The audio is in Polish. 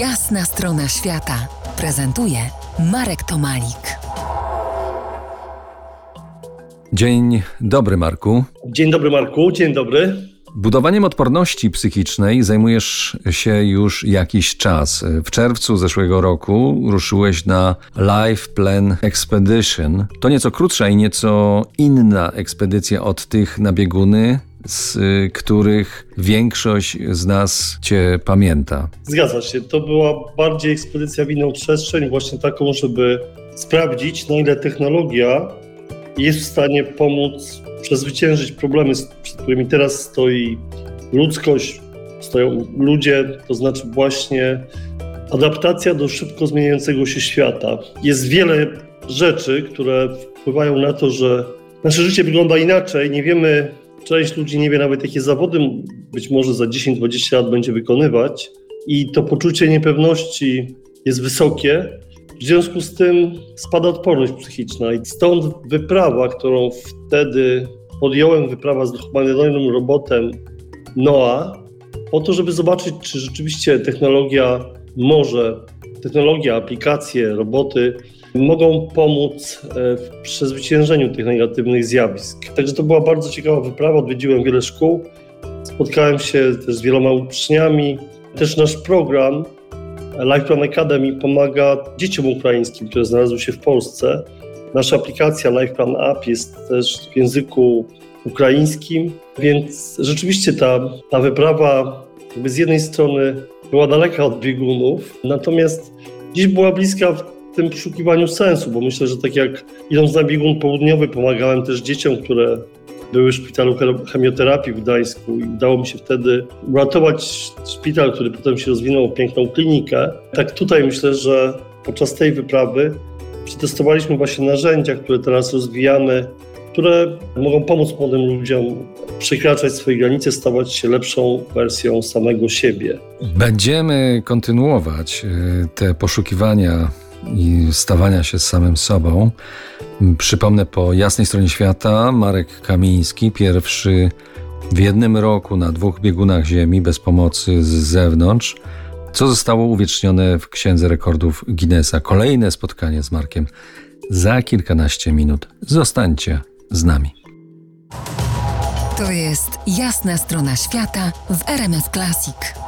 Jasna strona świata prezentuje Marek Tomalik. Dzień dobry, Marku. Dzień dobry, Marku. Dzień dobry. Budowaniem odporności psychicznej zajmujesz się już jakiś czas. W czerwcu zeszłego roku ruszyłeś na Life Plan Expedition. To nieco krótsza i nieco inna ekspedycja od tych na bieguny, z których większość z nas Cię pamięta. Zgadza się. To była bardziej ekspedycja w inną przestrzeń, właśnie taką, żeby sprawdzić, na ile technologia jest w stanie pomóc przezwyciężyć problemy, przed którymi teraz stoi ludzkość, stoją ludzie, to znaczy właśnie adaptacja do szybko zmieniającego się świata. Jest wiele rzeczy, które wpływają na to, że nasze życie wygląda inaczej. Nie wiemy, część ludzi nie wie nawet, jakie zawody być może za 10-20 lat będzie wykonywać, i to poczucie niepewności jest wysokie. W związku z tym spada odporność psychiczna i stąd wyprawa, którą wtedy podjąłem, wyprawa z humanoidalnym robotem NOAA, po to, żeby zobaczyć, czy rzeczywiście technologia może, technologia, aplikacje, roboty mogą pomóc e, w przezwyciężeniu tych negatywnych zjawisk. Także to była bardzo ciekawa wyprawa, odwiedziłem wiele szkół, spotkałem się też z wieloma uczniami. Też nasz program Lifeplan Academy pomaga dzieciom ukraińskim, które znalazły się w Polsce. Nasza aplikacja Lifeplan App jest też w języku ukraińskim, więc rzeczywiście ta, ta wyprawa jakby z jednej strony była daleka od biegunów, natomiast dziś była bliska w tym poszukiwaniu sensu, bo myślę, że tak jak idąc na biegun południowy pomagałem też dzieciom, które były w szpitalu chemioterapii w Gdańsku i udało mi się wtedy uratować szpital, który potem się rozwinął w piękną klinikę. Tak tutaj myślę, że podczas tej wyprawy przetestowaliśmy właśnie narzędzia, które teraz rozwijamy, które mogą pomóc młodym ludziom przekraczać swoje granice, stawać się lepszą wersją samego siebie. Będziemy kontynuować e, te poszukiwania i stawania się z samym sobą. Przypomnę po jasnej stronie świata Marek Kamiński, pierwszy w jednym roku na dwóch biegunach Ziemi bez pomocy z zewnątrz, co zostało uwiecznione w Księdze Rekordów Guinnessa. Kolejne spotkanie z Markiem za kilkanaście minut. Zostańcie z nami. To jest jasna strona świata w RMS Classic.